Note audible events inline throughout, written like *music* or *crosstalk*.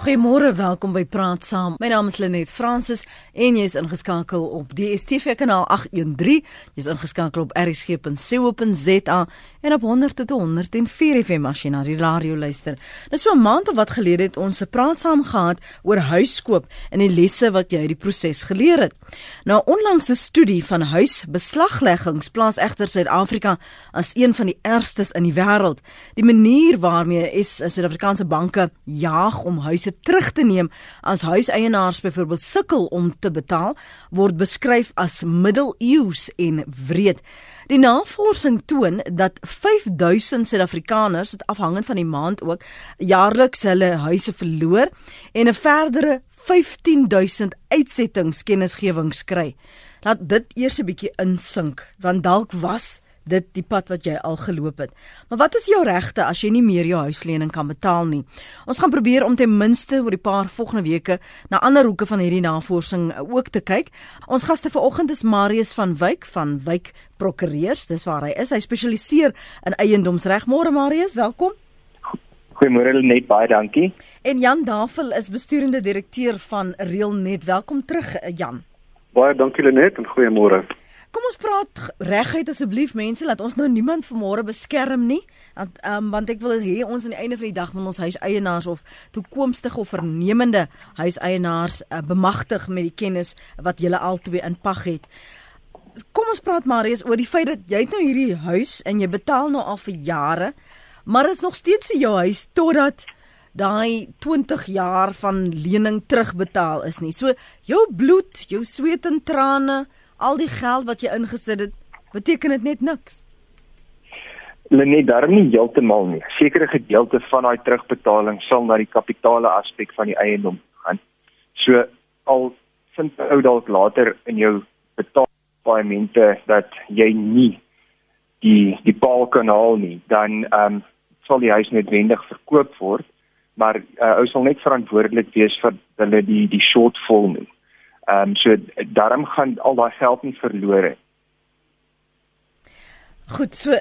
Goeiemôre, welkom by Praat Saam. My naam is Lenet Fransis en jy is ingeskakel op DStv kanaal 813. Jy is ingeskakel op rsg.co.za en op 100.104 FM as jy na die radio luister. Nou so 'n maand of wat gelede het ons 'n Praat Saam gehad oor huiskoop en die lesse wat jy uit die proses geleer het. Nou onlangs 'n studie van huisbeslagleggings plaas egter Suid-Afrika as een van die ergstes in die wêreld. Die manier waarmee is Suid-Afrikaanse banke jaag om huise huise terug te neem as huiseienaars byvoorbeeld sukkel om te betaal, word beskryf as middeleeus en wreed. Die navorsing toon dat 5000 Suid-Afrikaners, dit afhangend van die maand ook, jaarliks hulle huise verloor en 'n verdere 15000 uitsettingskennisgewings kry. Laat dit eers 'n bietjie insink, want dalk was dit die pad wat jy al geloop het. Maar wat is jou regte as jy nie meer jou huislening kan betaal nie? Ons gaan probeer om ten minste oor die paar volgende weke na ander hoeke van hierdie navorsing ook te kyk. Ons gaste vanoggend is Marius van Wyk van Wyk Prokureurs. Dis waar hy is. Hy spesialiseer in eiendomsreg. Môre Marius, welkom. Goeiemôre net baie dankie. En Jan Davel is besturende direkteur van Realnet. Welkom terug Jan. Baie dankie Lenet en goeiemôre. Kom ons praat reguit asseblief mense, laat ons nou niemand vanmôre beskerm nie. Want um, want ek wil hê ons aan die einde van die dag moet ons huiseienaars of toekomstige of vernemende huiseienaars uh, bemagtig met die kennis wat julle albei in pag het. Kom ons praat maar eens oor die feit dat jy het nou hierdie huis en jy betaal nou al vir jare, maar dit is nog steeds jou huis totdat daai 20 jaar van lening terugbetaal is nie. So jou bloed, jou sweet en trane al die geld wat jy ingesit het, beteken dit net niks. Net daarom nie heeltemal nie. Sekere gedeelte van daai terugbetaling sal na die kapitale aspek van die eiendom gaan. So al vind ou dalk later in jou betaalpaemente dat jy nie die die paal kan haal nie, dan ehm um, sal die huis noodwendig verkoop word, maar uh, ou sal net verantwoordelik wees vir hulle die die shortfall nie. Ehm um, so daarom gaan al daai geld nie verlore. Goed, so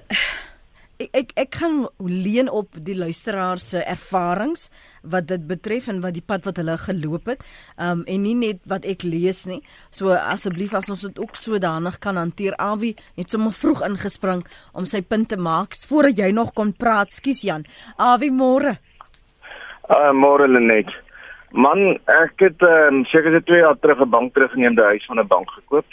ek ek ek kan leen op die luisteraars se ervarings wat dit betref en wat die pad wat hulle geloop het. Ehm um, en nie net wat ek lees nie. So asseblief as ons dit ook sodanig kan hanteer. Avi het sommer vroeg ingespring om sy punt te maak voordat jy nog kon praat. Skus Jan. Avi môre. Uh môre Lenet. Man, ek het um, seker se 2 jaar terug 'n bank teruggeneem, die huis van 'n bank gekoop.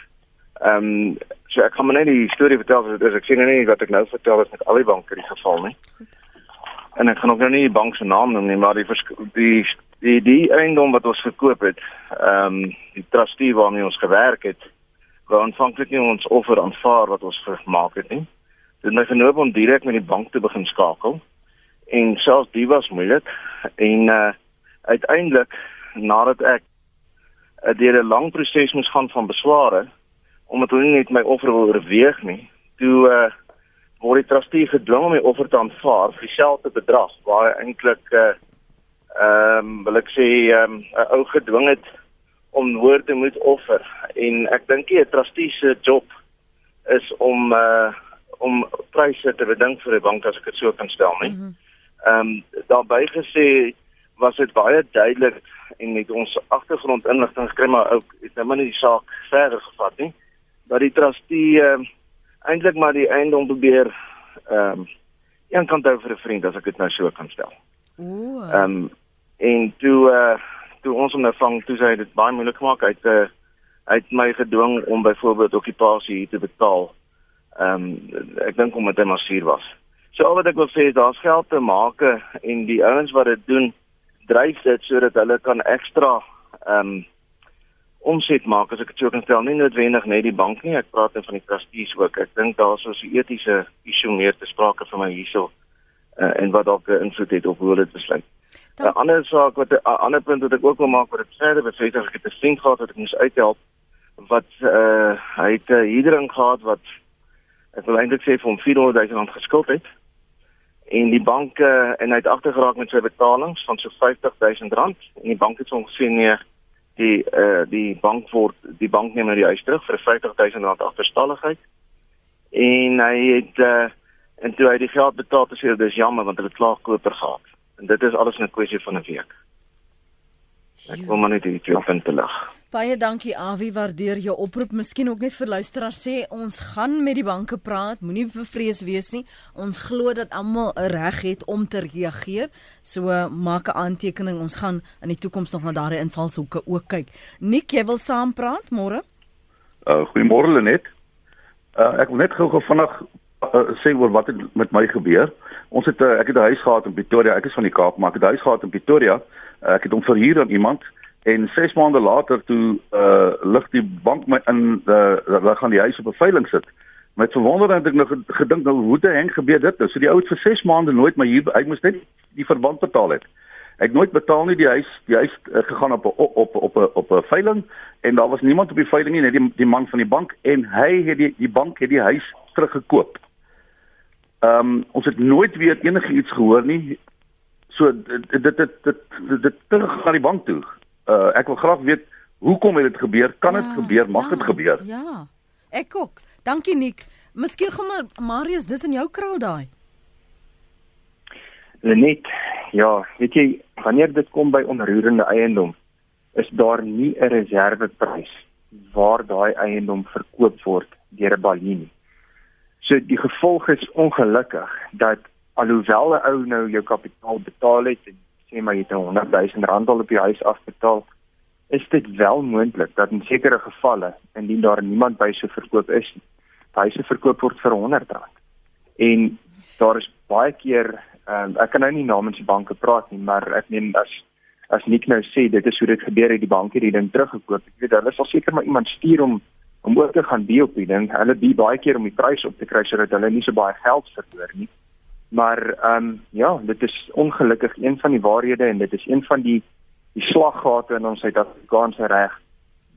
Ehm um, so ek gaan maar net die storie vertel wat dit is. Ek sien nou nie wat ek nou vertel is met al die banke die geval nie. En ek gaan ook nou nie die bank se naam noem nie, maar die die die die eiendom wat ons gekoop het, ehm um, die trustee waarmee ons gewerk het, wou aanvanklik nie ons offer aanvaar wat ons gemaak het nie. Dit het my genoop om direk met die bank te begin skakel. En selfs dit was moeilik en uh uiteindelik nadat ek uh, deur 'n lang proses moes gaan van besware omdat hulle nie net my offer wil oorweeg nie, toe uh, word die trustee gedwing om my offer te aanvaar vir dieselfde bedrag waar hy eintlik uh, ehm um, wil ek sê ehm, 'n um, ou gedwing het om woorde moet offer en ek dink die trustee se job is om uh, om pryse te bedink vir 'n bank as ek dit so kan stel nie. Mhm. Ehm mm um, daarbey gesê was dit baie duidelik en met ons agtergrondinligting gekry maar ook het nou maar nie die saak verder gevat nie dat die trustee uh, eintlik maar die eiendom probeer ehm um, een kant hou vir 'n vriend as ek dit nou so kan stel. Ooh. Ehm um, en toe uh, toe ons hom nou vang toe sy dit baie moeilik gemaak uit uh, uit my gedwing om byvoorbeeld okupasie hier te betaal. Ehm um, ek dink omdat hy maar suur was. So al wat ek wil sê is daar's geld te maak en die ouens wat dit doen dryf dit sodat hulle kan ekstra ehm um, omset maak as ek dit so kan stel. Nie noodwendig net die bank nie ek praat net van die trustees ook. Ek dink daar is 'n etiese issue meer te sprake vir my hierso uh, en wat dalk 'n invloed het op hoe hulle dit besluit. 'n ander saak wat 'n ander punt wat ek ook wil maak wat dit verder as ek dit sien gehad het ek moes uithelp wat uh, hy het 'n uh, hydering gehad wat ek wil eintlik sê vir hom 400 000 rand geskuld het en die bank uh, en hy het agtergeraak met sy betalings van so 50000 rand en die bank het hom gesê nee die uh, die bank word die bank neem nou die huis terug vir 50000 rand agterstalligheid. En hy het uh, en toe hy die geld betaal het sê dis jammer want hulle het klaar koper gehad. En dit is alles 'n kwessie van 'n week Ek wil maar net hierdie twee punte lig. Baie dankie Avi, waardeer jou oproep. Miskien ook net vir luisteraars sê ons gaan met die banke praat, moenie bevrees wees nie. Ons glo dat almal 'n reg het om te reageer. So maak 'n aantekening. Ons gaan in die toekoms nog na daardie invalshoeke ook kyk. Nik, jy wil saam praat môre? Uh goeiemôre Lenet. Uh ek wil net gou-gou vinnig uh, sê oor wat het met my gebeur. Ons het uh, ek het 'n huis gehad in Pretoria. Ek is van die Kaap, maar ek het 'n huis gehad in Pretoria. Uh, ek het hom verhuur aan iemand en 6 maande later toe uh lig die bank my in uh hulle gaan die huis op 'n veiling sit. Met verwondering het ek nog gedink nou hoe te hang gebeur dit nou. So die ou het vir 6 maande nooit my huur hy moes net die verband betaal het. Ek nooit betaal nie die huis die huis uh, gegaan op op op op 'n op 'n veiling en daar was niemand op die veiling nie net die die man van die bank en hy het die die bank het die huis teruggekoop. Ehm um, ons het nooit weer enigiets gehoor nie. So dit dit dit dit, dit, dit terug na die bank toe. Uh ek wil graag weet hoekom het dit gebeur? Kan dit ja, gebeur? Mag dit ja, gebeur? Ja. Ek ook. Dankie Nik. Miskien gaan maar Marius, dis in jou kraal daai. Net ja, weet jy, wanneer dit kom by onroerende eiendom, is daar nie 'n reserveprys waar daai eiendom verkoop word deur 'n balie nie. So die gevolg is ongelukkig dat alhoewel 'n ou nou jou kapitaal betaal het en sê maar jy het 100 000 rand al op die huis afbetaal, is dit wel moontlik dat in sekere gevalle indien daar niemand by so verkoop is, huise verkoop word vir 100 rand. En daar is baie keer um, ek kan nou nie namens die banke praat nie, maar ek meen as as Nick nou sê dit is hoe dit gebeur het die bank het die ding teruggekoop. Ek weet hulle sal seker maar iemand stuur om om ook te gaan bi op die ding. Hulle bi baie keer om die prys op te kry sodat hulle nie so baie geld verloor nie. Maar ehm um, ja, dit is ongelukkig een van die waarhede en dit is een van die die slaggate in ons Suid-Afrikaanse reg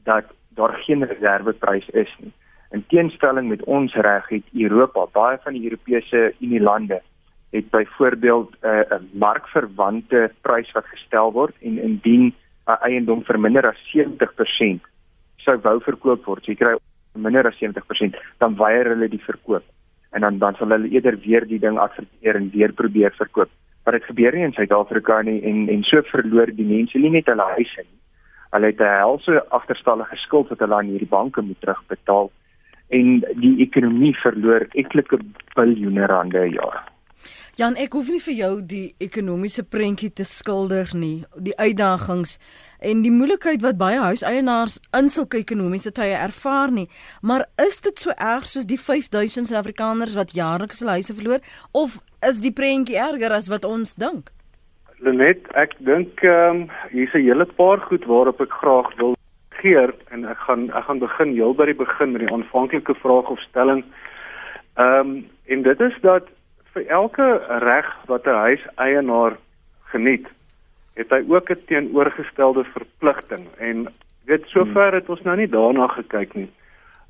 dat daar geen reserveprys is nie. In teenstelling met ons reg het Europa, baie van die Europese Unie lande het byvoorbeeld 'n uh, 'n markverwante prys wat gestel word en indien 'n uh, eiendom vir minder as 70% sou wou verkoop word, jy kry minder as 70%, dan weier hulle die verkoop. En dan dan sal hulle eerder weer die ding adverteer en weer probeer verkoop. Maar dit gebeur nie in Suid-Afrika nie en en so verloor die mense nie net hulle huise nie. Hulle het 'n helse agterstallige skuld wat hulle aan hierdie banke moet terugbetaal en die ekonomie verloor etlike biljoene rande per jaar. Jan, ek hoef nie vir jou die ekonomiese prentjie te skilder nie, die uitdagings en die moeilikheid wat baie huiseienaars in sulke ekonomiese tye ervaar nie. Maar is dit so erg soos die 5000 Suid-Afrikaners wat jaarliks hulle huise verloor of is die prentjie erger as wat ons dink? Lenet, ek dink ehm um, hier's 'n hele paar goed waarop ek graag wil geer en ek gaan ek gaan begin heel by die begin met die aanvanklike vraag of stelling. Ehm um, en dit is dat vir elke reg wat 'n huiseienaar geniet, het hy ook 'n teenoorgestelde verpligting en weet sover het ons nou nie daarna gekyk nie.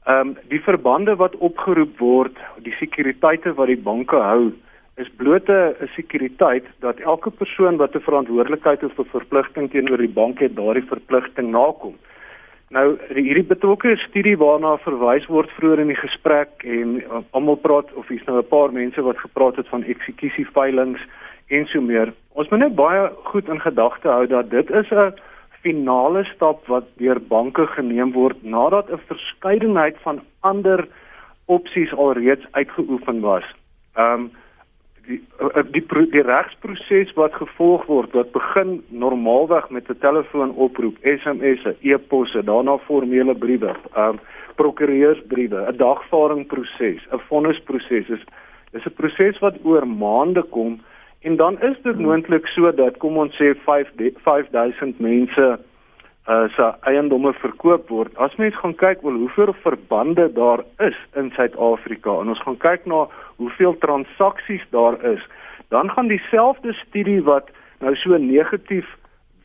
Ehm um, die verbande wat opgeroep word, die sekuriteite wat die banke hou, is bloot 'n sekuriteit dat elke persoon wat 'n verantwoordelikheid of 'n verpligting teenoor die bank het, daardie verpligting nakom. Nou hierdie betrokke studie waarna verwys word vroeër in die gesprek en uh, almal praat of hier's nou 'n paar mense wat gepraat het van eksekusie veilings en so meer. Ons moet net baie goed in gedagte hou dat dit is 'n finale stap wat deur banke geneem word nadat 'n verskeidenheid van ander opsies alreeds uitgeoefen was. Ehm um, die eh, die die regsproses wat gevolg word wat begin normaalweg met 'n telefoonoproep, SMS'e, e-posse, daarna formele briewe, ehm um, prokureursbriewe, 'n dagvaardingproses, 'n vonnisproses. Is is 'n proses wat oor maande kom en dan is dit moontlik so dat kom ons sê 5 5000 mense uh se eiendomme verkoop word. As mens gaan kyk wel hoeveel verbande daar is in Suid-Afrika en ons gaan kyk na hoeveel transaksies daar is, dan gaan dieselfde studie wat nou so negatief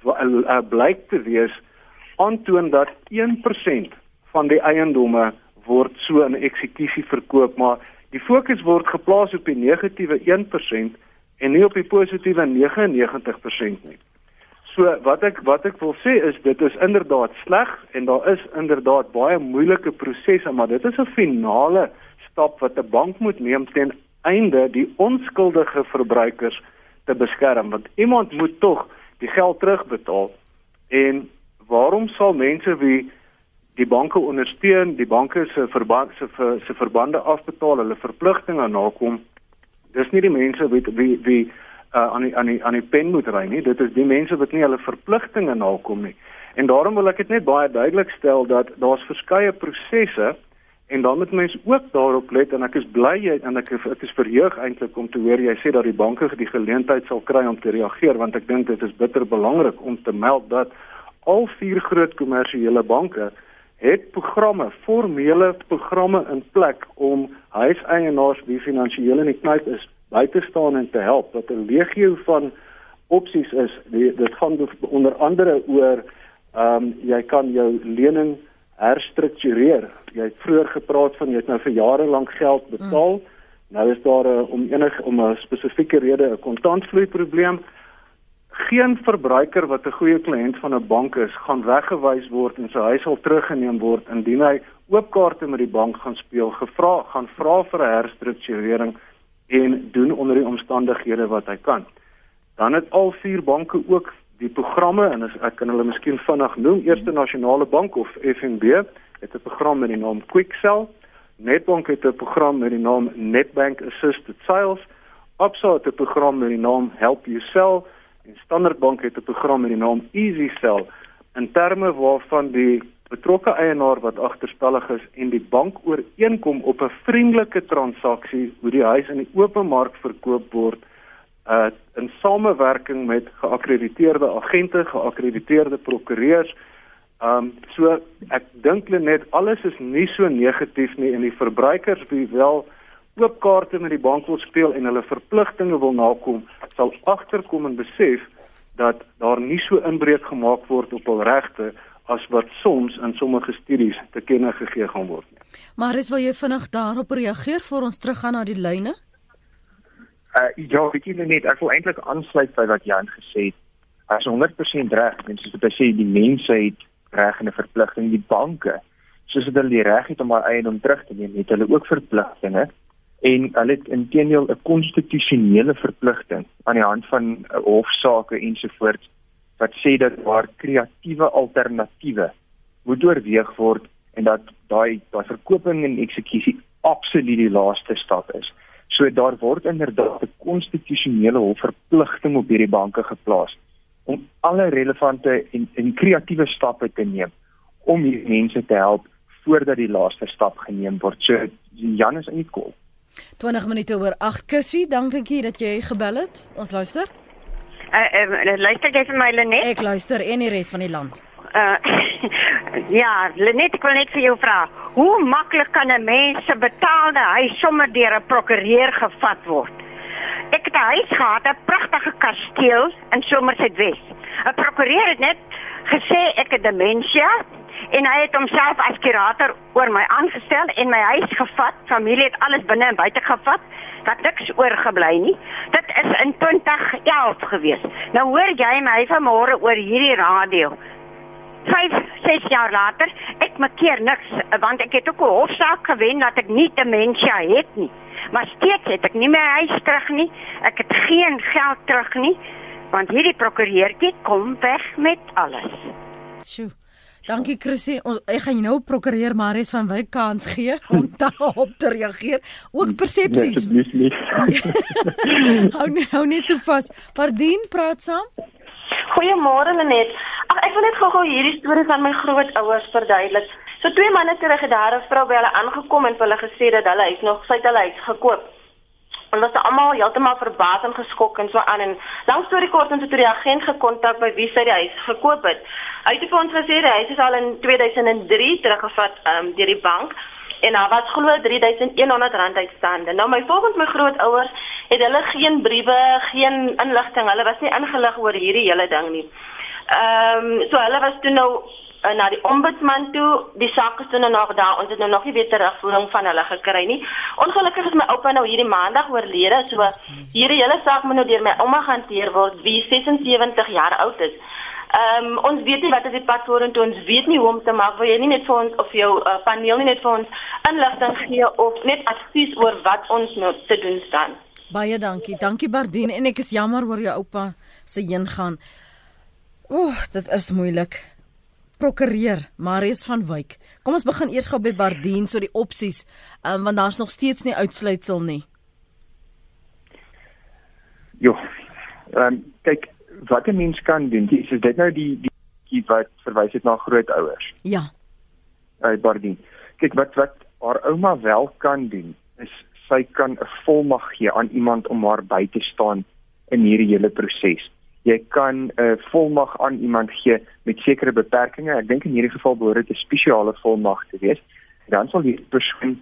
uh, blyk te wees aantoon dat 1% van die eiendomme word so in eksekusie verkoop, maar die fokus word geplaas op die negatiewe 1% en nie op die positiewe 99% nie. So wat ek wat ek wil sê is dit is inderdaad sleg en daar is inderdaad baie moeilike prosesse maar dit is 'n finale stap wat 'n bank moet neem ten einde die onskuldige verbruikers te beskerm want iemand moet tog die geld terugbetaal En waarom sal mense wie die banke ondersteun, die banke se verband se se verbande afbetaal, hulle verpligtinge nakom? Dis nie die mense wie wie wie uh, aan die aan die aan die pen moet ry nie. Dit is die mense wat nie hulle verpligtinge nakom nie. En daarom wil ek dit net baie duidelik stel dat daar's verskeie prosesse en dan moet mense ook daarop let en ek is bly jy en ek ek is verheug eintlik om te hoor jy sê dat die banke die geleentheid sal kry om te reageer want ek dink dit is bitter belangrik om te meld dat al vier groot kommersiële banke het programme, formele programme in plek om huiseienaars wie finansiëel in die knyp is by te staan en te help. Wat 'n legio van opsies is, die, dit gaan onder andere oor ehm um, jy kan jou lening herstruktureer. Jy het vroeër gepraat van jy het nou vir jare lank geld betaal. Mm. Nou is daar 'n om enige om 'n spesifieke rede 'n kontantvloei probleem. Geen verbruiker wat 'n goeie kliënt van 'n bank is, gaan weggewys word en sy huis sal teruggeneem word indien hy oopkaarte met die bank gaan speel, gevra gaan vra vir 'n herstrukturering en doen onder die omstandighede wat hy kan. Dan het al vier banke ook die programme en as ek kan hulle miskien vinnig noem, Eerste Nasionale Bank of FNB het 'n program met die naam QuickSell. Nedbank het 'n program met die naam Netbank Assisted Sales. Absa het 'n program met die naam Help You Sell en Standard Bank het 'n program met die naam Easy Sell. In terme waarvan die betrokke eienaar wat agterstallig is en die bank ooreenkom op 'n vriendelike transaksie hoe die huis in die open mark verkoop word uh in samewerking met geakkrediteerde agente, geakkrediteerde prokureurs. Um so ek dink net alles is nie so negatief nie en die verbruikers wie wel oop kaarte met die bank wil speel en hulle verpligtinge wil nakom, sal agterkom en besef dat daar nie so inbreuk gemaak word op hul regte as wat soms in sommige studies te kenne gegee gaan word nie. Maar is wil jy vinnig daarop reageer voor ons teruggaan na die lyne? Uh ja, ek weet net ek wil eintlik aansluit by wat Jan gesê het. As 100% reg, mense soos wat sê die mense het reg en 'n verpligting die banke. Soos hulle die reg het om hulle eiendom terug te neem, het hulle ook verpligtinge en hulle het intedeel 'n konstitusionele verpligting aan die hand van uh, hofsaake ensovoorts wat sê dat waar kreatiewe alternatiewe moet oorweeg word en dat daai daai verkoping en eksekusie absoluut die laaste stap is. So daar word inderdaad 'n konstitusionele hofverpligting op hierdie banke geplaas om alle relevante en, en kreatiewe stappe te neem om hierdie mense te help voordat die laaste stap geneem word. So Jan is in die kol. 20 minute oor 8 kussie, dankie dat jy gebel het. Ons luister. Uh, uh, luister jy vir my Lenet? Ek luister en die res van die land. Uh, *laughs* ja, Lenet, ek wil net vir jou vra. Hoe maklik kan 'n mens se betaalde huis sommer deur 'n prokureur gevat word? Ek het 'n huis gehad, 'n pragtige kasteel in Somersetwes. 'n Prokureur het net gesê ek het demensie en hy het homself as kurator oor my aangestel en my huis gevat. Familie het alles binne en buite gevat. Dat niks oorgebly nie. Dit is in 2011 gewees. Nou hoor jy my vanmôre oor hierdie radio. 5 6 jaar later ek maak keer niks want ek het ook 'n hofsaak gewen dat ek nie demensie het nie maar steeds het ek nie my huis terug nie ek het geen geld terug nie want hierdie prokureurtjie kom weg met alles sjoe Dankie Chrissy. Ons ek gaan nou prokureur Marius van Wyk kans gee om *laughs* daarop te reageer. Ook persepsies. Nee, *laughs* hou net hou net so vas. Pardien, praat saam. Goeiemôre Lenet. Ag ek wil net gou-gou hierdie storie van my grootouers verduidelik. So twee manne terug het daar 'n vrou by hulle aangekom en hulle gesê dat hulle huis nog sy het hulle huis gekoop. Hulle was almal heeltemal verbaas en geskok en so aan en lank storie kort en toe die agent gekontak by wie sy die huis gekoop het. Hy het vir ons gesê die huis is al in 2003 teruggevat um, deur die bank en daar was glo 3100 rand uitstaande. Nou my volgens my grootouers het hulle geen briewe, geen inligting. Hulle was nie ingelig oor hierdie hele ding nie. Ehm um, so hulle was toe nou uh, na die ombudsman toe. Die saak is toe nou nog daar. Ons het nou nog nie weer terugvoering van hulle gekry nie. Ongelukkig is my oupa nou hierdie maandag oorlede. So hierdie hele saak moet nou deur my ouma gehanteer word wie 76 jaar oud is. Ehm um, ons weet nie wat is die pad vorentoe ons weet nie hoe om te maak. Wil jy nie net vir ons of jou uh, paneel nie net vir ons inligting gee of net advies oor wat ons nou te doen staan? Baie dankie. Dankie Bardien en ek is jammer oor jou oupa se heen gaan. Ooh, dit is moeilik. Prokureur Marius van Wyk. Kom ons begin eers gou by Bardien so die opsies, um, want daar's nog steeds nie uitsluitsel nie. Jo. Ehm um, kyk wat 'n mens kan doen. Dis is dit nou die die wat verwys het na grootouers. Ja. By Bardien. Kyk wat wat haar ouma wel kan doen is sy kan 'n volmag gee aan iemand om haar by te staan in hierdie hele proses. Jy kan 'n uh, volmag aan iemand gee met sekere beperkings. Ek dink in hierdie geval behoort dit 'n spesiale volmag te wees. Dan sal die persoon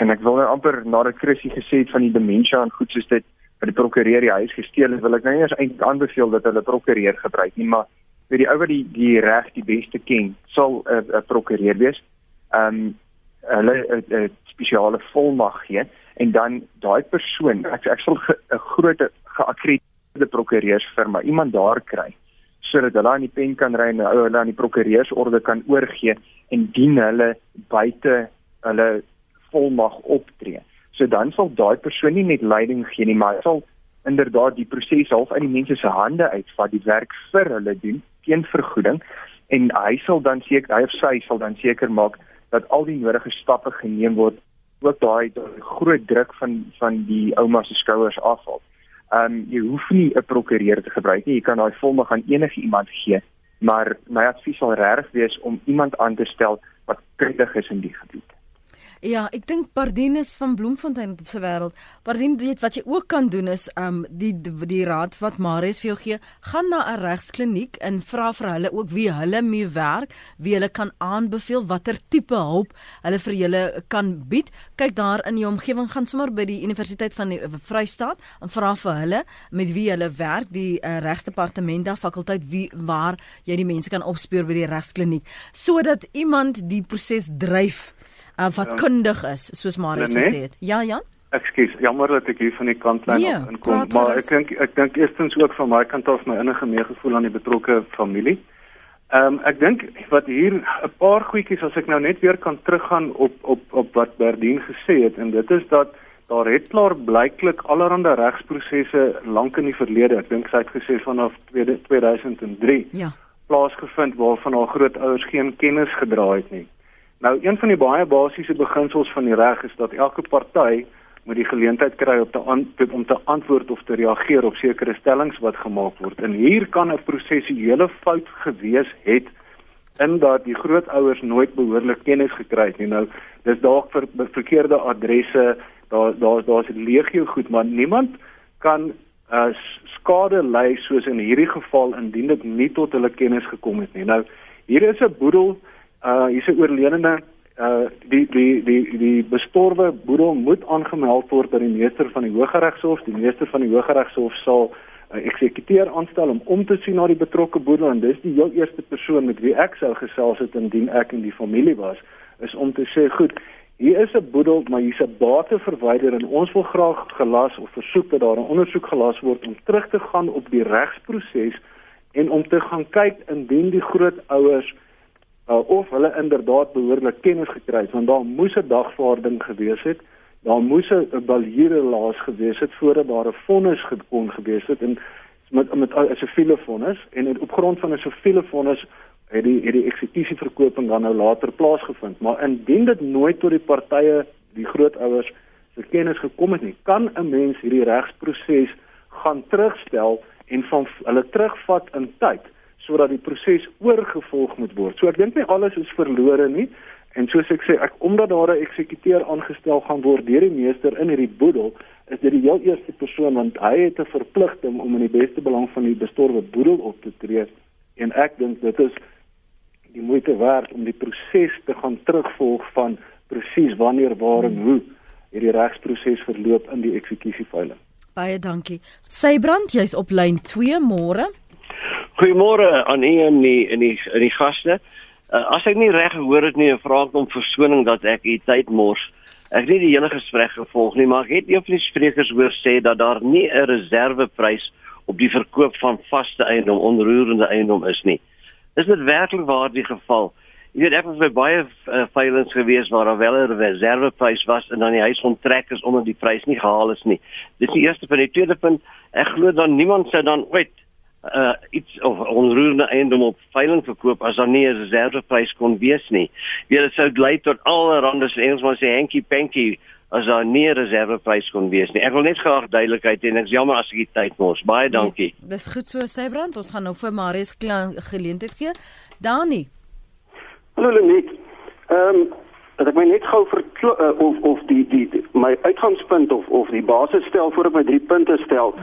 en ek wil nou amper nadat Chrissy gesê het van die demensie en goed soos dit by die prokureur die huis gesteel het, wil ek nou nie eens eintlik aanbeveel dat hulle prokureur gebruik nie, maar vir die ou wat die die reg die beste ken, sal 'n uh, 'n prokureur wees. Ehm um, hulle 'n uh, uh, spesiale volmag gee en dan daai persoon ek ek sal 'n groot geakkrediteerde prokureursfirma iemand daar kry sodat hulle aan die pen kan ry en hulle aan die prokureursorde kan oorgee en dien hulle buite hulle volmag optree. So dan sal daai persoon nie net leiding gee nie, maar sal inderdaad die proses half uit die mense se hande uitvat, die werk vir hulle doen teen vergoeding en hy sal dan seker hy of sy sal dan seker maak dat al die nodige stappe geneem word ook daai groot druk van van die ouma se skouers afval. Ehm um, jy hoef nie 'n prokureur te gebruik nie. Jy kan daai volmag aan enige iemand gee, maar my advies sal regtig wees om iemand aan te stel wat kundig is in die gebied. Ja, ek dink Pardinus van Bloemfontein se wêreld. Pardin weet wat jy ook kan doen is um die die raad wat Marius vir jou gee, gaan na 'n regskliniek en vra vir hulle ook wie hulle mee werk, wie hulle kan aanbeveel watter tipe hulp hulle vir julle kan bied. Kyk daar in die omgewing gaan sommer by die Universiteit van die Vrystaat en vra vir hulle met wie hulle werk, die uh, regsdepartement daar fakulteit wie waar jy die mense kan opspoor by die regskliniek sodat iemand die proses dryf uh, wat ja. kundig is soos Marius nee, gesê het. Ja, Jan. Ekskuus, jammer dat ek hier van die kantlyn nee, af inkom, maar ek dink ek dink eerstens ook van my kant af my innige meegevoel aan die betrokke familie. Ehm um, ek dink wat hier 'n paar goedjies as ek nou net weer kan teruggaan op op op wat Berdien gesê het en dit is dat daar het klaar blyklik allerlei regsprosesse lank in die verlede, ek dink sy het gesê vanaf 2003. Ja. plaasgevind waarvan haar grootouers geen kennis gedra het nie. Nou een van die baie basiese beginsels van die reg is dat elke party moet die geleentheid kry om te antwoord om te antwoord of te reageer op sekere stellings wat gemaak word. En hier kan 'n prosessuele fout gewees het in dat die grootouers nooit behoorlik kennis gekry het nie. Nou dis dalk vir verkeerde adresse, daar daar daar's legio goed, maar niemand kan uh, skade ly soos in hierdie geval indien dit nie tot hulle kennis gekom het nie. Nou hier is 'n boedel uh hier's 'n oorledene uh die die die die bestorwe boedel moet aangemeld word by die meester van die Hooggeregshof. Die meester van die Hooggeregshof sal 'n uh, eksekuteur aanstel om om te sien na die betrokke boedel en dis die heel eerste persoon met wie ek sou gesels het indien ek in die familie was, is om te sê, goed, hier is 'n boedel, maar hier's 'n bate verwyder en ons wil graag gelas of versoek dat daar 'n ondersoek gelas word om terug te gaan op die regsproses en om te gaan kyk indien die grootouers uh, of hulle inderdaad behoorlik kennis gekry het want daar moes 'n dagvaarding gewees het daar moes 'n balhiere laas gewees het voordat daar 'n vonnis gekon gewees het en met met 'n siviele vonnis en op grond van 'n siviele vonnis het die het die eksekusieverkoping dan nou later plaasgevind. Maar indien dit nooit tot die partye die grootouers se kennis gekom het nie kan 'n mens hierdie regsproses gaan terugstel en van hulle terugvat in tyd sodat die proses oorgevolg moet word. So ek dink nie alles is verlore nie en soos ek sê, ek omdat daar 'n eksekuteur aangestel gaan word deur die meester in hierdie boedel, is dit die heel eerste persoon want hy het 'n verpligting om in die beste belang van die bestorwe boedel op te tree en ek dink dit is die moeite werd om die proses te gaan terugvolg van presies wanneer waar en hoe hierdie regsproses verloop in die eksekusiefiling. Baie dankie. Sybrand, jy's op lyn 2 môre. Goeiemôre aan u en die in die in die gaste. Uh, as ek nie reg gehoor het nie, vra ek om verskoning dat ek u tyd mors. Ek het nie die hele gesprek gevolg nie, maar ek het een van die sprekers hoor sê dat daar nie 'n reserveprys op die verkoop van vaste eiendom, onroerende eiendom is nie. Is dit werklik waar die geval? Jy weet ek was by baie uh, veilings gewees waar daar wel 'n reserveprys was en dan die huis onttrek is omdat die prys nie gehaal is nie. Dis die eerste punt. Die tweede punt, ek glo dan niemand sou dan ooit uh iets of onroerende eiendom op veiling verkoop as daar nie 'n reserveprys kon wees nie. Weer dit sou lei tot allerhande se Engelsman sê hanky panky as daar nie 'n reserveprys kon wees nie. Ek wil net graag duidelikheid hê en ek is jammer as ek die tyd mors. Baie dankie. Nee, dis goed so, Sybrand. Ons gaan nou vir Marius geleentheid gee. Dani. Hallo Lenet. Ehm um, dat ek my net gou vir uh, of of die, die die my uitgangspunt of of die basis stel voor ek my drie punte stel.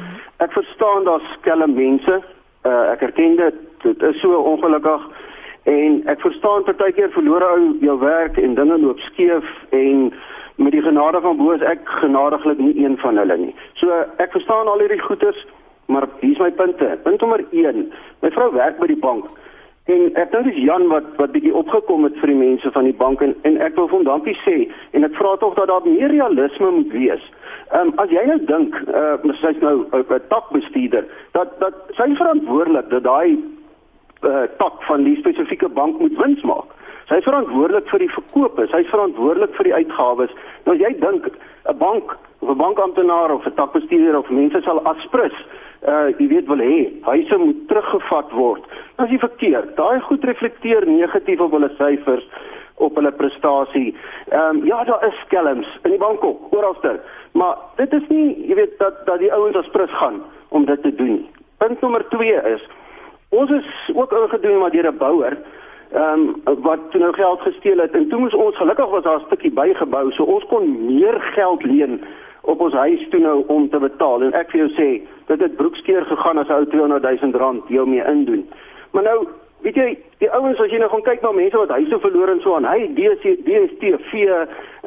Ek verstaan daar's skelm mense. Uh, ek erken dit. Dit is so ongelukkig en ek verstaan partykeer verloor ou jou werk en dinge loop skeef en met die genade van bo is ek genadiglik nie een van hulle nie. So ek verstaan al hierdie goeters, maar hier's my punte. Punt nommer 1. My vrou werk by die bank. En ek dink dis Jan wat wat bietjie opgekom het vir die mense van die bank en, en ek wil hom dankie sê en ek vra tog dat daar meer realisme moet wees. Ehm um, as jy nou dink, uh sy's nou 'n takbestuurder, dat dat sy verantwoordelik dat daai uh tak van die spesifieke bank moet wins maak. Sy is verantwoordelik vir die verkope, sy is verantwoordelik vir die uitgawes. Nou as jy dink 'n bank of 'n bankamptenaar of 'n takbestuurder of mense sal aspris, uh jy weet wel hê, huise moet teruggevat word. Dan is jy verkeerd. Daai goed reflekteer negatief op hulle syfers op hulle prestasie. Ehm um, ja, daar is skelms in die bank ook, oralster. Maar dit is nie, jy weet dat dat die ouens aspris gaan om dit te doen. Punt nommer 2 is ons is ook ingedoen maar deur 'n bouer ehm um, wat toe nou geld gesteel het en toe moes ons gelukkig was daar 'n stukkie bygebou so ons kon meer geld leen op ons huis toe nou om te betaal en ek vir jou sê dit het broekskeer gegaan as ou 200 000 rand jou mee indoen maar nou weet jy die ouens as jy nou gaan kyk na mense wat huise verloor en so aan hy DC DStv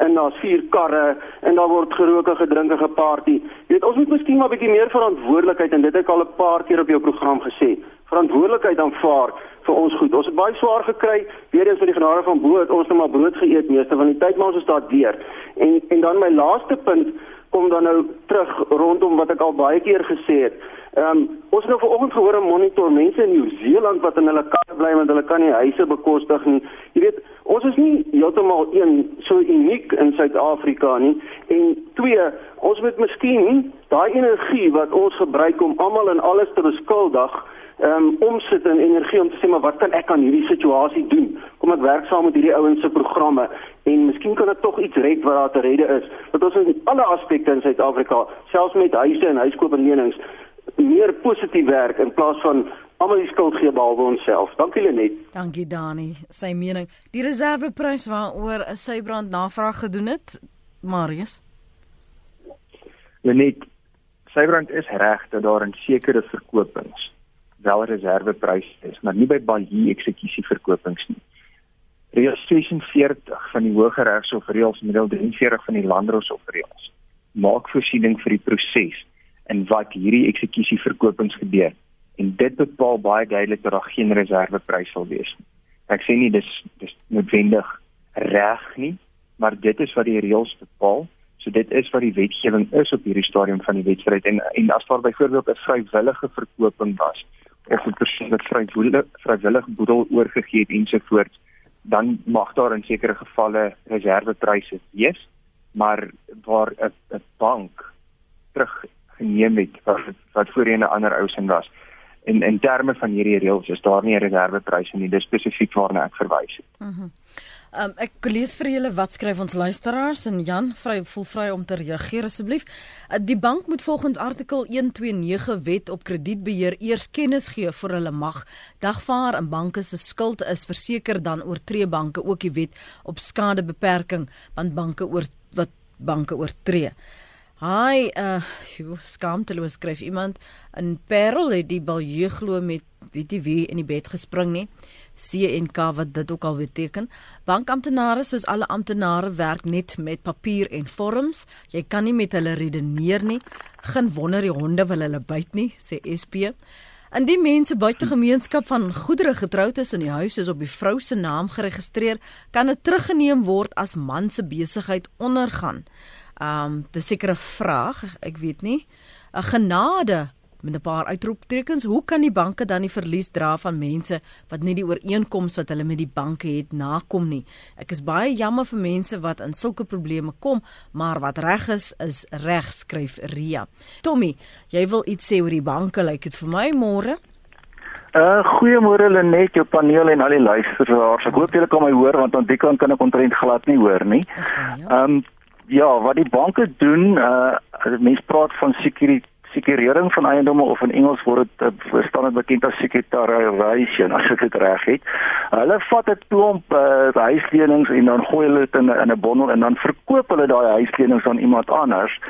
en daar's vier karre en daar word geroke gedrinke geparty jy weet ons moet miskien maar bietjie meer verantwoordelikheid en dit het ek al 'n paar keer op jou program gesê verantwoordelikheid aanvaar vir ons goed. Ons het baie swaar gekry, weer eens met die genade van bo het ons net maar brood geëet meeste van die tyd maar ons is daar deur. En en dan my laaste punt kom dan nou terug rondom wat ek al baie keer gesê het. Ehm um, ons het nou vanoggend gehoor 'n monitor mense in Nieu-Seeland wat in hulle kar bly want hulle kan nie huise bekostig nie. Jy weet, ons is nie heeltemal een so uniek in Suid-Afrika nie. En twee, ons moet miskien daai energie wat ons gebruik om almal en alles te beskuldig ehm um, omsit in energie om te sê maar wat kan ek aan hierdie situasie doen? Kom ek werk saam met hierdie ouens se programme en miskien kan dit tog iets red wat daar te redde is. Dat ons in alle aspekte in Suid-Afrika, selfs met huise en huiskoop en lenings, meer positief werk in plaas van almal die skuld gee behalwe onsself. Dankie Lenet. Dankie Dani. Sy mening, die reserveprys waaroor 'n Sybrand navraag gedoen het, Marius. Lenet, Sybrand is reg dat daar in sekere verkopings wel reserveprys is, maar nie by baie eksekusie verkopings nie. Reël 46 van die Hooggeregshof reëls middel 43 van die Landdroshof reëls maak voorsiening vir die proses in wat hierdie eksekusie verkopings gebeur en dit bepaal baie duidelik dat daar geen reserveprys sal wees nie. Ek sê nie dis dis noodwendig reg nie, maar dit is wat die reëls bepaal. So dit is wat die wetgewing is op hierdie stadium van die wedstryd en en as daar byvoorbeeld 'n vrywillige verkoping was, of 'n persoon wat vrywillig vrywillig boedel oorgegee het ensovoorts, dan mag daar in sekere gevalle reservepryse wees, maar waar 'n bank teruggeneem het wat wat voorheen 'n ander ou se was. In in terme van hierdie reëls is daar nie 'n reservepryse nie, dis spesifiek waarna ek verwys het. Mhm. Mm Um, ek lees vir julle wat skryf ons luisteraars en Jan vry voel vry om te reageer asseblief. Uh, die bank moet volgens artikel 129 wet op kredietbeheer eers kennis gee voor hulle mag dagvaar 'n banke se skuld is verseker dan oortree banke ook die wet op skadebeperking want banke oor wat banke oortree. Hi, uh skaamteloos skryf iemand in Parel het die balje glo met weet jy wie in die bed gespring nie. CNK wat dit ook al beteken. Bankamptenare soos alle amptenare werk net met papier en vorms. Jy kan nie met hulle redeneer nie. Geen wonder die honde wil hulle byt nie, sê SP. En die mense buite gemeenskap van goedere getroud is in die huis is op die vrou se naam geregistreer, kan dit teruggeneem word as man se besigheid ondergaan. Um dis seker 'n vraag, ek weet nie. 'n Genade met 'n paar uitroeptekens. Hoe kan die banke dan die verlies dra van mense wat nie die ooreenkomste wat hulle met die banke het nakom nie? Ek is baie jammer vir mense wat in sulke probleme kom, maar wat reg is, is reg, skryf Ria. Tommy, jy wil iets sê oor die banke, lyk like dit vir my môre? Uh goeiemôre Lenet, jou paneel en al die luisteraars. Ek hoop julle kan my hoor want aan die kant kan ek ontrent glad nie hoor nie. Ehm um, ja, wat die banke doen, uh mense praat van sekuriteit sekurering van eiendomme of in Engels word dit uh, verstaan dit bekend as securitization as ek dit reg het. Hulle vat 'n klomp uh, huislenings en dan gooi hulle dit in 'n in 'n bondel en dan verkoop hulle daai huislenings aan iemand anders.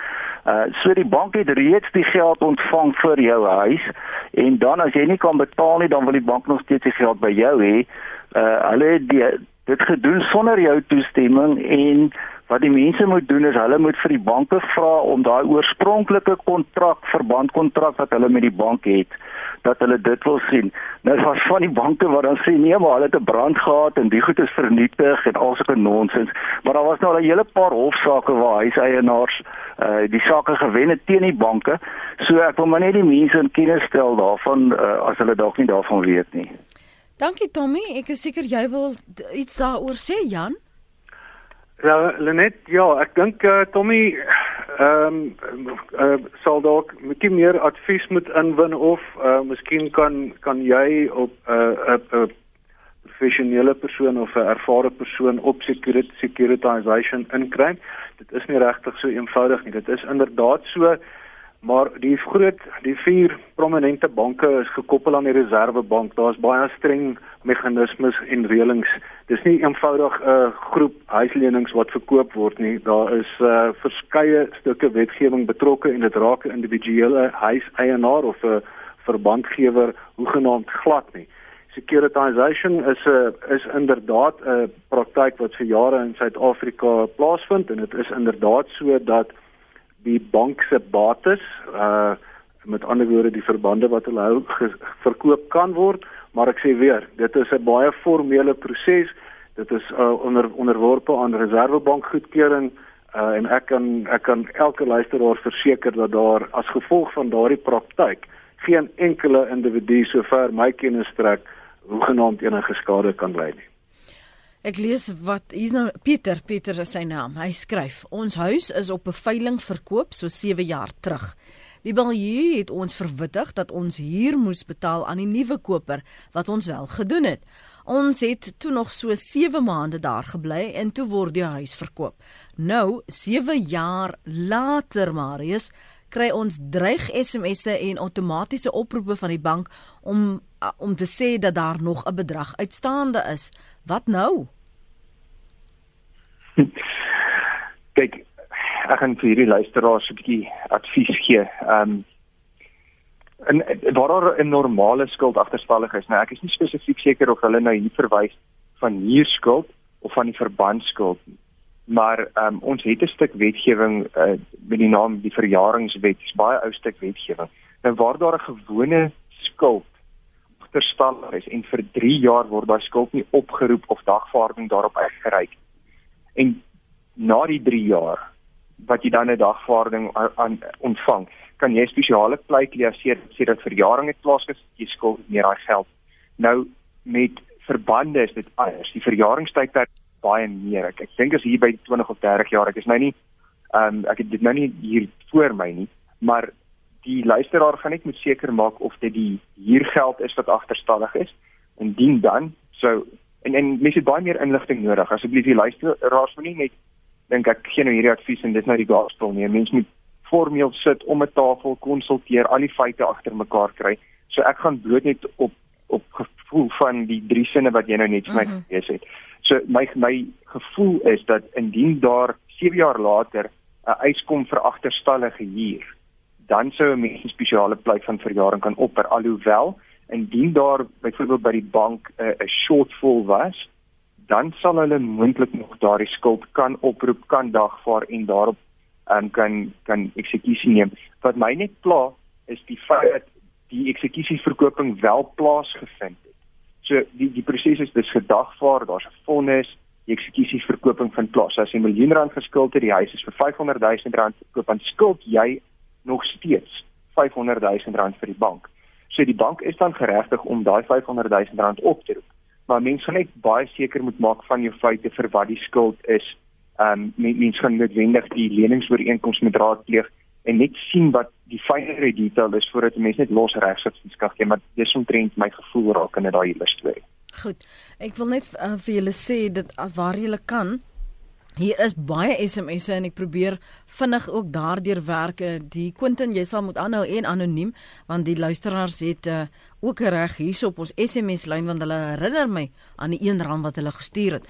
Uh so die bank het reeds die geld ontvang vir jou huis en dan as jy nie kan betaal nie dan wil die bank nog steeds die geld by jou hê. Uh hulle het die, dit gedoen sonder jou toestemming en wat die mense moet doen is hulle moet vir die banke vra om daai oorspronklike kontrak, verbandkontrak wat hulle met die bank het, dat hulle dit wil sien. Nou daar van die banke wat dan sê nee, maar hulle het 'n brand gehad en die goed is vernietig en al sulke nonsens. Maar daar was nou al 'n hele paar hofsaake waar huiseienaars uh die sake gewen het teen die banke. So ek wil maar net die mense in kennis stel daarvan uh, as hulle dalk nie daarvan weet nie. Dankie Tommy, ek is seker jy wil iets daaroor sê Jan. Ja, Lenet, ja, ek dink uh, Tommy ehm um, uh, sal dalk 'n bietjie meer advies moet inwin of uh, miskien kan kan jy op 'n uh, 'n uh, uh, professionele persoon of 'n ervare persoon op security securitization inkry. Dit is nie regtig so eenvoudig nie. Dit is inderdaad so Maar die groot die vier prominente banke is gekoppel aan die Reserwebank. Daar's baie streng meganismes en reëlings. Dis nie eenvoudig 'n uh, groep huislenings wat verkoop word nie. Daar is uh, verskeie stukke wetgewing betrokke en dit raak 'n individuele huiseienaar of 'n verbandgewer hoegenaamd glad nie. Securitization is 'n uh, is inderdaad 'n praktyk wat vir jare in Suid-Afrika plaasvind en dit is inderdaad so dat die bank se bates uh met ander woorde die verbande wat hulle hou verkoop kan word maar ek sê weer dit is 'n baie formele proses. Dit is uh, onder onderworpe aan reservebank goedkeuring uh, en ek kan ek kan elke luisteraar verseker dat daar as gevolg van daardie praktyk geen enkele individu sover my kennis strek hoegenaamd enige skade kan ly nie Ek lees wat hier's nou Pieter, Pieter is sy naam. Hy skryf: "Ons huis is op 'n veiling verkoop so 7 jaar terug. Die bankier het ons verwittig dat ons huur moes betaal aan die nuwe koper wat ons wel gedoen het. Ons het toe nog so 7 maande daar gebly en toe word die huis verkoop. Nou 7 jaar later, Marius, kry ons dreig SMS'e en outomatiese oproepe van die bank om om te sê dat daar nog 'n bedrag uitstaande is. Wat nou? *laughs* Kyk, ek gaan vir hierdie luisteraars 'n bietjie advies gee. Ehm um, en waar daar 'n normale skuld agterstallig is. Nou ek is nie spesifiek seker of hulle nou hier verwys van huurskuld of van die verbandskuld nie. Maar um, ons het 'n stuk wetgewing uh, met die naam die verjaringswet. Is baie ou stuk wetgewing. Nou waar daar 'n gewone skuld agterstallig is en vir 3 jaar word daai skuld nie opgeroep of dagvaarding daarop uitgereik. En na die 3 jaar wat jy dan 'n dagvaarding aan ontvang, kan jy spesiale pleit leaseer sê dat verjaring het plaasgevind, jy skuld meer daai geld. Nou met verbande is dit anders. Die verjaringstydperk baie meer. Ek, ek dink as hier by 20 of 30 jaar, ek is nou nie ehm um, ek het dit nou nie hier voor my nie, maar die luisteraar gaan net moet seker maak of dit die huurgeld is wat agterstallig is. Indien dan, so en en mens het baie meer inligting nodig. Asseblief die luisteraars moet nie net dink ek gee nou hierdie advies en dit nou die gospel nie. Mens moet formeel sit om 'n tafel konsulteer, al die feite agter mekaar kry. So ek gaan bloot net op op gevoel van die drie sinne wat jy nou net vir my mm -hmm. gelees het. So my my gevoel is dat indien daar 7 jaar later 'n eis kom vir agterstallige huur dan sou 'n mens 'n spesiale pleit van verjaring kan opper alhoewel indien daar byvoorbeeld by die bank 'n uh, shortfall was dan sal hulle moontlik nog daardie skuld kan oproep kan dagvaar en daarop um, kan kan eksekusie neem wat my net pla is die feit dat die eksekusieverkoping wel plaasgevind het so die die proses is dis gedagvaar daar's 'n vonnis die eksekusieverkoping vind plaas as jy 'n miljoen rand geskuld het die huis is vir 500 000 rand verkoop dan skuld jy nog steeds 500 000 rand vir die bank. So die bank is dan geregtig om daai 500 000 rand op te roep. Maar mense gaan net baie seker moet maak van jou feite vir wat die skuld is. Ehm um, mense gaan noodwendig die leningsooreenkoms met raadpleeg en net sien wat die fynere detail is voordat mens net los regsubsidies kan gee, maar dis omtrent my gevoel raak in daai hele storie. Goed. Ek wil net uh, vir julle sê dat uh, waar julle kan Hier is baie SMS'e en ek probeer vinnig ook daardeur werk. Die Quentin, jy sal moet aanhou en anoniem want die luisteraars het uh, ook reg hierso op ons SMS lyn want hulle herinner my aan die 1 rand wat hulle gestuur het.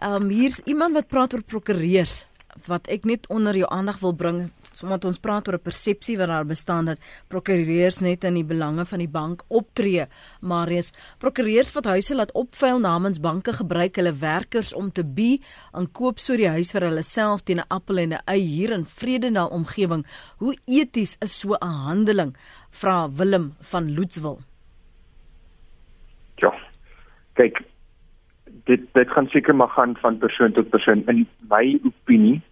Ehm um, hier's iemand wat praat oor prokureurs wat ek net onder jou aandag wil bring omdat ons praat oor 'n persepsie wat daar bestaan dat prokureurs net in die belange van die bank optree. Marius, prokureurs wat huise laat opvuil namens banke gebruik hulle werkers om te bi en koop so die huis vir hulle self teen 'n appel en 'n ei hier in Vredenal omgewing. Hoe eties is so 'n handeling? Vra Willem van Loetswil. Ja. Kyk, dit dit gaan seker maar gaan van persoon tot persoon in my opinie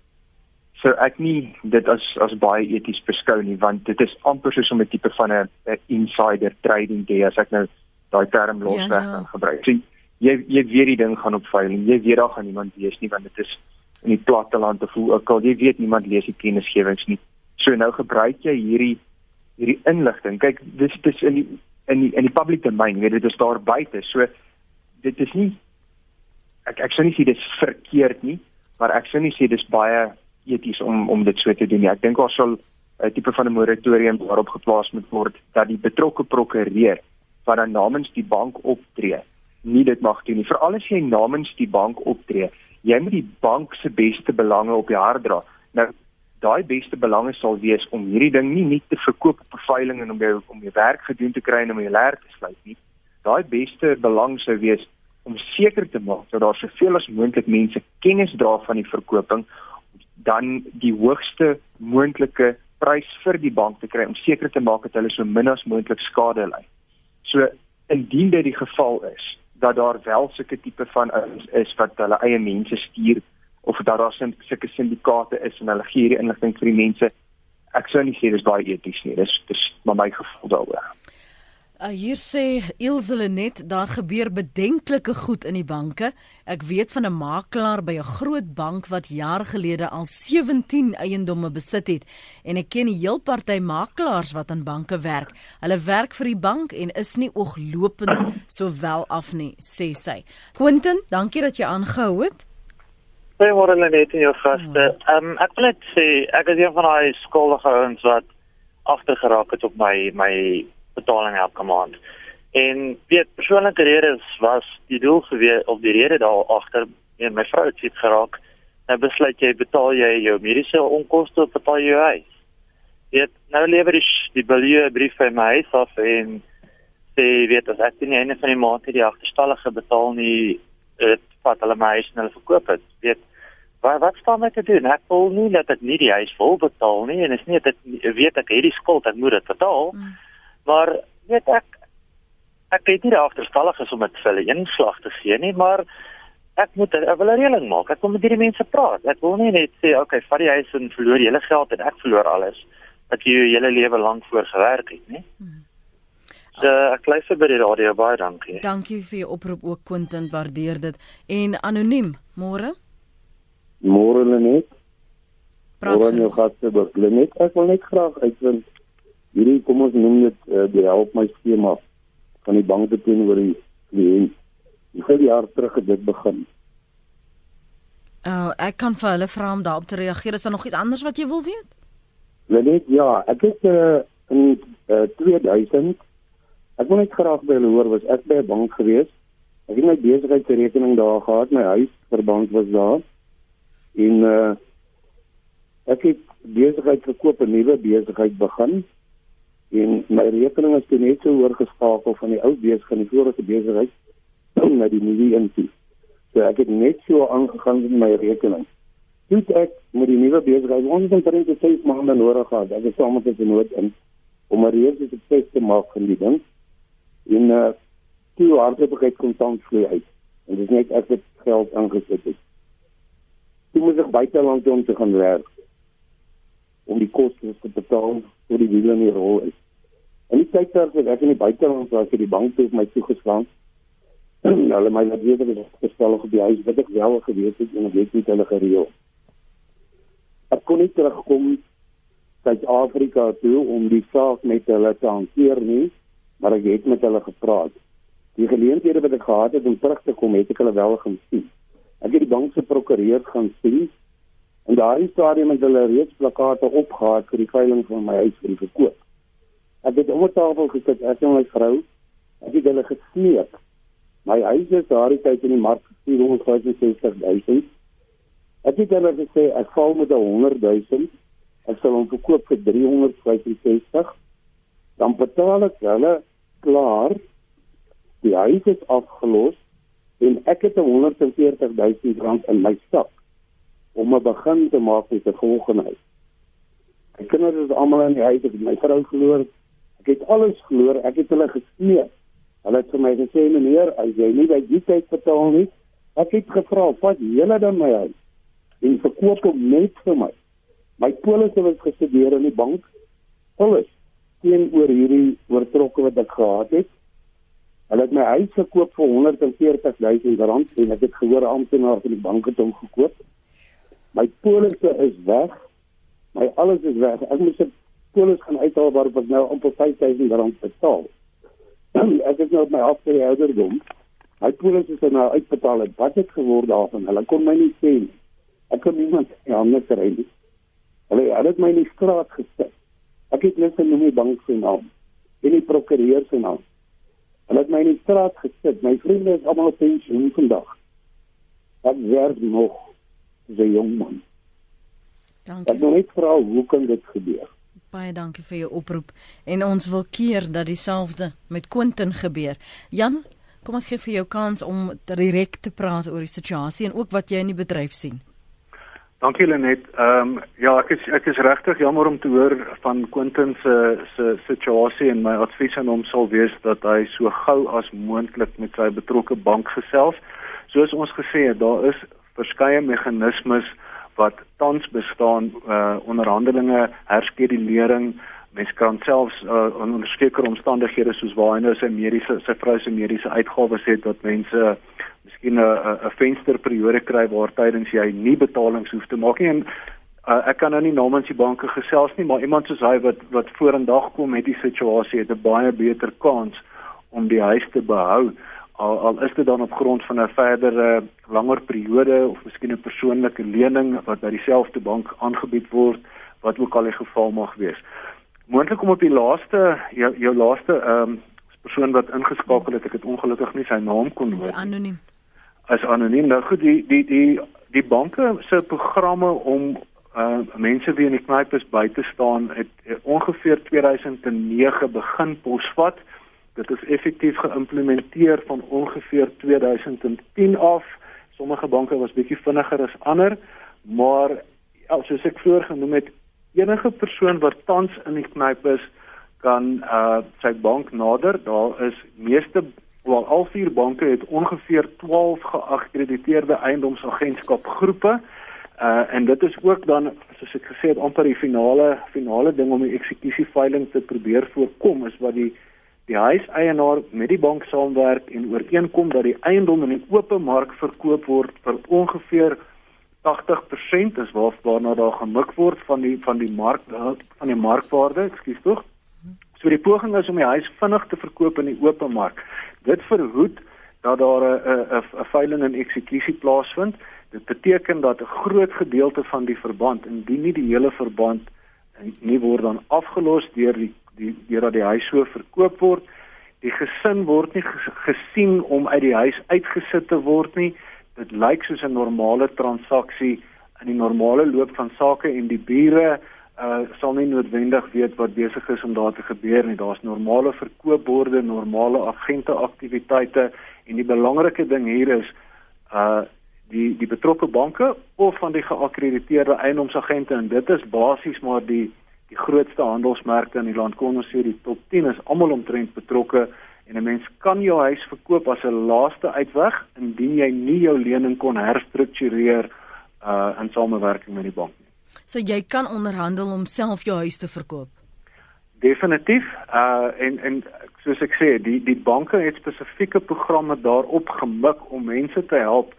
so ek nie dit as as baie eties beskou nie want dit is amper soos om 'n tipe van 'n insider trading day as ek nou daai term losweg ja, ja. gebruik. So, jy jy weet die ding gaan op veiling. Jy weet daar gaan niemand lees nie want dit is in die platteland te voel ook al jy weet niemand lees die kennisgewings nie. So nou gebruik jy hierdie hierdie inligting. Kyk, dis dis in die in die in die public domain, weet dit is daar buite. So dit is nie ek ek sou nie sê dit is verkeerd nie, maar ek sou nie sê dis baie eties om om dit so te doen. Ek dink daar sal 'n tipe van 'n moratorium daarop geplaas moet word dat die betrokke prokureur wat dan namens die bank optree, nie dit mag doen nie. Veral as jy namens die bank optree, jy moet die bank se beste belange op jou hart dra. Nou daai beste belange sal wees om hierdie ding nie net te verkoop op 'n veiling en om jou om jou werk gedoen te kry en om jou leer te sluit nie. Daai beste belang sou wees om seker te maak dat daar soveel as moontlik mense kennis dra van die verkoping dan die hoogste moontlike prys vir die bank te kry om seker te maak dat hulle so min as moontlik skade ly. So indien dit die geval is dat daar wel sulke tipe van is, is wat hulle eie mense stuur of dat daar sulke syndikaate is en hulle gee hierdie inligting vir die mense, ek sou nie sê dis baie eties nie. Dis dis maar my gevoel daaroor. Uh, hier sê Ilse net daar gebeur bedenklike goed in die banke. Ek weet van 'n makelaar by 'n groot bank wat jaar gelede al 17 eiendomme besit het en ek ken 'n heel party makelaars wat aan banke werk. Hulle werk vir die bank en is nie ooglopend sowel af nie, sê sy. Quentin, dankie dat jy aangehou het. Hey, môre net in jou gaste. Ehm um, ek wil net sê ek is een van daai skuldige ouens wat agtergeraak het op my my betaling elke maand. En weet persoonlike redes was die doel gewees of die rede daar agter en my vrou het dit geraak. Nou besluit jy betaal jy jou mediese onkoste of betaal jy jou huis. Weet nou lewer die die biljoen brief by my huis af en sê weet as ek nie einde van die maand die agterstallige betaal nie dit vat hulle my huis en hulle verkoop dit. Weet wat wat staan my te doen? Ek wil nie dat ek nie die huis vol betaal nie en is nie dit weet ek hierdie skuld ek moet dit betaal. Mm. Maar weet ek ek het nie agterstallig is om dit vir hulle inslag te gee nie, maar ek moet ek wil 'n reëling maak. Ek wil met hierdie mense praat. Ek wil nie net sê okay, vat die huis en verloor jy hele geld en ek verloor alles wat jy jou hele lewe lank voor gewerk het, nie? Hmm. So ek luister by die radio baie dankie. Dankie vir jou oproep ook Quentin, waardeer dit. En anoniem, môre? Môre net. Praat oor jou gaste, Lenet. Ek wil net graag uitvind hierdie kom ons noem dit uh, die help my skema van die banke teenoor die kliënt. Hoeveel jaar terug het dit begin? Uh, ek kan vir hulle vra om daarop te reageer. Is daar nog iets anders wat jy wil weet? Net ja, ek het uh, in uh, 2000 ek wil net graag by hulle hoor was ek by 'n bank gewees. Ek het my besigheidsrekening daar gehad, my huis verband was daar. En uh, ek het besigheid gekoop, 'n nuwe besigheid begin en my rekening is toe net so oorgeskakel van die ou besigheid na die vorige besigheid *clears throat* na die nuwe een. So ek het net so aangegaan met my rekening. Toe ek met die nuwe besigheid ons het omtrent 6 maande nodig gehad. Ek het sommer dit nood in om 'n reëse sukses te maak van die ding. En uh toe hardop ek kontant vloei uit. En dis net ek het geld aangesit het. Toe moet ek buiteland toe om te gaan werk om die koste te betaal vir die wiele in die rol is. En die tyd terwyl ek in die buiteland was, het die bank toe my toegeslaan. *clears throat* hulle my net weer gestel op die huis wat ek wel geweet het en ek weet nie hulle gereël. Ek kon nie terugkom Suid-Afrika toe om die saak met hulle te hanteer nie, maar ek het met hulle gepraat. Die geleenthede wat ek gehad het om terug te kom, het ek hulle wel gaan sien. Ek het die bank se prokureur gaan sien. En daardie stadium het hulle reeds plakate opgehad vir die veiling van my huis vir die verkoop. Ek het om die tafel gesit, ek en my vrou, ek het hulle gesmeek. My huis is daardie tyd in die mark vir 465 000. Ek het hulle gesê ek val met 100 000 ek sal hom verkoop vir 365 dan betaal ek hulle klaar. Die huis is afgelos en ek het 140 000 rand in my sak om 'n begin te maak met 'n volgende huis. Ek kinders is almal in die huis my vrou verloor ek het alles verloor ek het hulle gesmeek. Hulle het vir my gesê meneer as jy nie by die tyd betaal nie ek het gevra wat julle dan my huis en verkoop hom net vir my. My polisse wat gestudeer in die bank. Alles teenoor hierdie oortrokke wat ek gehad het. Hulle het my huis gekoop vir 140 000 rand en ek het gehoor amptenaar van die bank het hom gekoop. My polisse is weg. My alles is weg. Ek moet se polis gaan uithaal waarop ek nou amper 5000 rand betaal *clears throat* ek het nou my afskeid ouderdom my polisse is nou uitbetaal en wat het geword daarvan hulle kon my nie sê nie ek kon niemand net kry nie Hulle hulle het my in die straat gesit. Ek het net genoem die bank se naam en die prokureur se naam. Hulle het my in die straat gesit. My vriende is almal op pensioen vandag. Ek werk nog as 'n jong man. Dankie. Ek wil net vra hoe kan dit gebeur? Baie dankie vir jou oproep en ons wil keer dat dieselfde met Quentin gebeur. Jan, kom ek gee vir jou kans om direk te praat oor die situasie en ook wat jy in die bedryf sien. Dankie Lenet. Ehm um, ja, ek is ek is regtig jammer om te hoor van Quentin se se situasie en my advies aan hom sal wees dat hy so gou as moontlik met sy betrokke bank gesels. Soos ons gesê het, daar is verskeie meganismes wat tans bestaan uh onderhandelinge, herskedulering, mens kan selfs uh, onder sekere omstandighede soos waar hy nou sy mediese sy vrou se mediese uitgawes het dat mense uh, miskien 'n 'n vensterperiode kry waar tydens jy nie betalings hoef te maak nie. En uh, ek kan nou nie namens die banke gesels nie maar iemand soos hy wat wat vorendag kom met die situasie het 'n baie beter kans om die huis te behou al al is dit dan op grond van 'n verdere langer periode of miskien 'n persoonlike lening wat by dieselfde bank aangebied word wat ook al die geval mag wees moontlik om op die laaste jou, jou laaste ehm um, persoon wat ingeskakel het ek het ongelukkig nie sy naam kon hoor anoniem as anoniem. Nou goed, die die die die banke se programme om uh mense wie in die knipes by te staan het, het ongeveer 2009 begin posvat. Dit is effektief geïmplementeer van ongeveer 2010 af. Sommige banke was bietjie vinniger as ander, maar soos ek vroeër genoem het, enige persoon wat tans in die knipes kan uh sy bank nader. Daar is meeste Wel al vier banke het ongeveer 12 geakkrediteerde eiendomsagentskap groepe. Uh en dit is ook dan soos ek gesê het amper die finale finale ding om die eksekusie veiling te probeer voorkom is wat die die huiseienaar met die bank saamwerk en ooreenkom dat die eiendom in die open mark verkoop word vir ongeveer 80% is waar waarna daar gemik word van die van die mark van die markwaarde, ekskuus tog. So die poging is om die huis vinnig te verkoop in die open mark. Dit verhoed dat daar 'n 'n 'n veiling en eksekusie plaasvind. Dit beteken dat 'n groot gedeelte van die verband, indien nie die hele verband nie word dan afgelos deur die die deurdat die huis so verkoop word, die gesin word nie gesien om uit die huis uitgesit te word nie. Dit lyk soos 'n normale transaksie in die normale loop van sake en die bure uh sal nie noodwendig weet wat besig is om daar te gebeur nie. Daar's normale verkoopborde, normale agente aktiwiteite en die belangrike ding hier is uh die die betrokke banke of van die geakkrediteerde eiendomsagente en dit is basies maar die die grootste handelsmerke in die land. Kom ons sê die top 10 is almal omtrent betrokke en 'n mens kan jou huis verkoop as 'n laaste uitweg indien jy nie jou lening kon herstruktureer uh in samewerking met die bank. So jy kan onderhandel om self jou huis te verkoop. Definitief. Uh en en soos ek sê, die die banke het spesifieke programme daarop gemik om mense te help.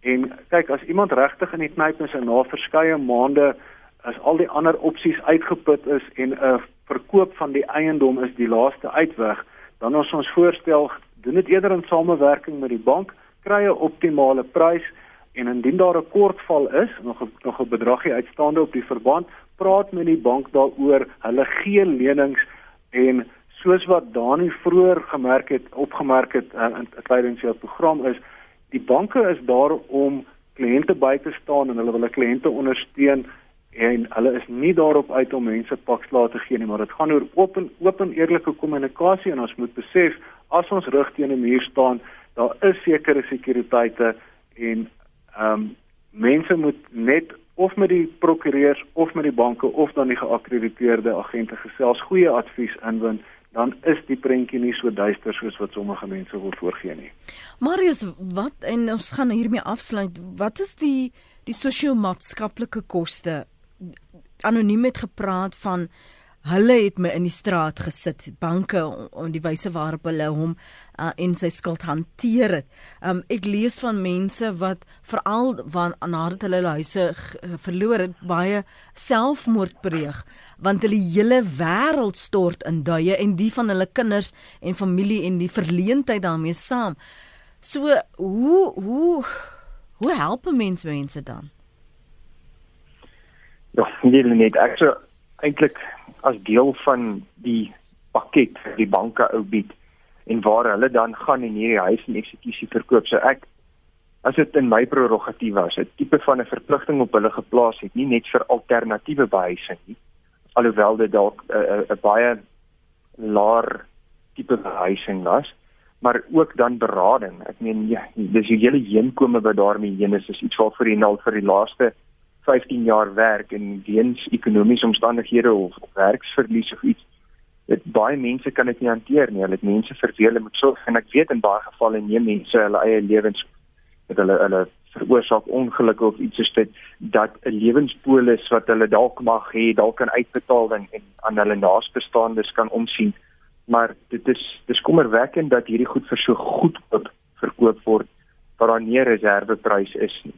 En kyk, as iemand regtig in die knyp is en na verskeie maande as al die ander opsies uitgeput is en 'n verkoop van die eiendom is die laaste uitweg, dan ons ons voorstel doen dit eerder in samewerking met die bank, kry 'n optimale prys en indien daar 'n kortval is, nog 'n nog 'n bedragie uitstaande op die verband, praat met die bank daaroor. Hulle gee lenings en soos wat Dani vroeër gemerk het, opgemerk het uh, in tydens jou program is, die banke is daar om kliënte by te staan en hulle wil hulle kliënte ondersteun en hulle is nie daarop uit om mense pakslae te gee nie, maar dit gaan oor oop en oop en eerlike kommunikasie en ons moet besef as ons rug teen 'n muur staan, daar is sekere sekuriteite en ehm um, mense moet net of met die prokureurs of met die banke of dan die geakkrediteerde agente gesels goeie advies inwin dan is die prentjie nie so duister soos wat sommige mense wil voorgee nie. Marius, wat en ons gaan hiermee afsluit. Wat is die die sosio-maatskaplike koste? Anoniem het gepraat van hulle het my in die straat gesit banke om die wyse waarop hulle hom uh, en sy skuld hanteer het. Um ek lees van mense wat veral van nadat hulle hulle huise verloor het baie selfmoord pleeg want hulle hele wêreld stort in duie en die van hulle kinders en familie en die verleentheid daarmee saam. So hoe hoe hoe help mense mense dan? Ja, nie net ek so eintlik as deel van die pakket vir die banke ou bied en waar hulle dan gaan en hierdie huis in eksekusie verkoop. So ek as dit in my prerogatief was, 'n tipe van 'n verpligting op hulle geplaas het, nie net vir alternatiewe behuising nie, alhoewel dit dalk 'n baie laer tipe behuising was, maar ook dan berading. Ek meen ja, dis die hele heenkome wat daarmee heen is, is iets vir die nou vir die laaste 15 jaar werk en weens ekonomiese omstandighede of, of werksverlies of iets dit baie mense kan dit nie hanteer nie. Hulle het mense verveel met so en ek weet in baie gevalle neem mense hulle eie lewens met hulle hulle veroorsaak ongelukke of iets soos dit dat 'n lewenspolis wat hulle dalk mag hê dalk kan uitbetaal en, en aan hulle naastebestaandes kan omsien. Maar dit is dis kommerwekkend dat hierdie goed vir so goedkoop verkoop word waar daar nie reserveprys is nie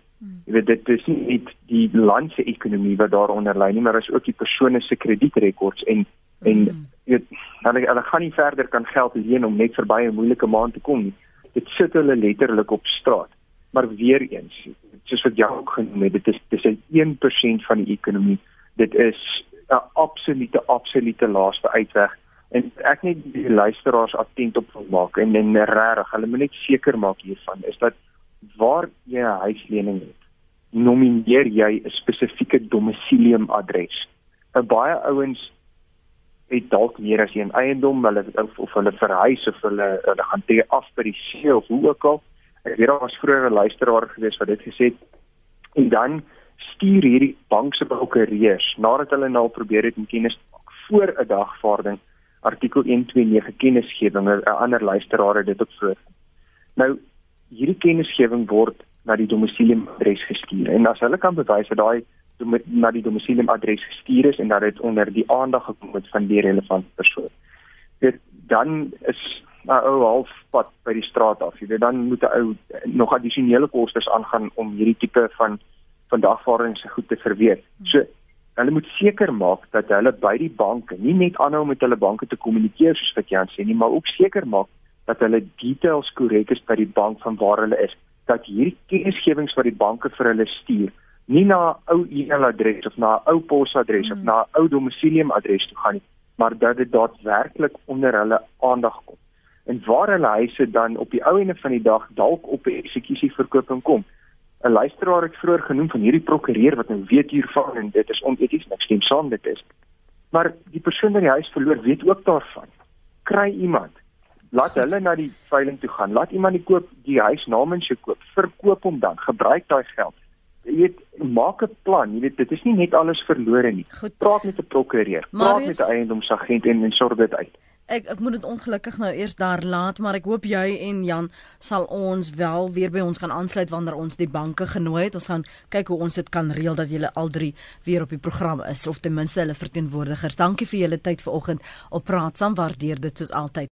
Jy weet dit is nie net die land se ekonomie wat daaronder lê nie, maar is ook die persone se kredietrekords en en mm. jy weet hulle hulle gaan nie verder kan geld leen om net verby 'n moeilike maand te kom nie. Dit sit hulle letterlik op straat. Maar weer eens, soos wat jy ook genoem het, dit is dis 'n 1% van die ekonomie. Dit is 'n absolute absolute laaste uitweg en ek net die luisteraars attent op wil maak en en regtig, hulle moet net seker maak hiervan is dat waar jy 'n huislening het, nomineer jy 'n spesifieke domicilium adres. Nou baie ouens het dalk meer as een eiendom, hulle of, of hulle verhuis of hulle hulle gaan tree af by die see of hoe ook al. Ek weet daar was vroeër 'n luisteraar gewees wat dit gesê het. En dan stuur hierdie bank se prokureurs nadat hulle nou probeer het om kennis voor 'n dagvaarding artikel 129 kennisgewing 'n ander luisteraar het dit op voor. Nou hierdie kennisgewing word na die domicilium adres gestuur en as hulle kan bewys dat daai na die domicilium adres gestuur is en dat dit onder die aandag gekom het van die relevante persoon. Dit dan is 'n ou halfpad by die straat af. Jy weet dan moet 'n ou nog addisionele kostes aangaan om hierdie tipe van van dagvaarding se goed te verweer. So hulle moet seker maak dat hulle by die banke nie net aanhou met hulle banke te kommunikeer soos wat Jan sê nie, maar ook seker maak dat hulle details korrek is by die bank van waar hulle is dat hierdie kennisgewings wat die banke vir hulle stuur nie na 'n ou e-mailadres of na 'n ou posadres mm. of na 'n ou domiciliumadres toe gaan nie maar dat dit daadwerklik onder hulle aandag kom. En waar hulle huise dan op die ou ende van die dag dalk op 'n eksekusie verkooping kom. 'n luisteraar het vroeër genoem van hierdie prokureur wat nou weet hiervan en dit is oneties ek stem saam dit is. Maar die persoon wat die huis verloor weet ook daarvan. Kry iemand Laat hulle na die veiling toe gaan. Laat iemand die koop die huis namens jou koop. Verkoop hom dan. Gebruik daai geld. Jy weet, maak 'n plan. Jy weet, dit is nie net alles verlore nie. Goed. Praat met 'n prokureur. Praat met 'n eiendomsagent en en sorg dit uit. Ek ek moet dit ongelukkig nou eers daar laat, maar ek hoop jy en Jan sal ons wel weer by ons kan aansluit wanneer ons die banke genooi het. Ons gaan kyk hoe ons dit kan reël dat julle al drie weer op die program is of ten minste hulle verteenwoordigers. Dankie vir julle tyd vanoggend op Praat saam. Waardeer dit soos altyd.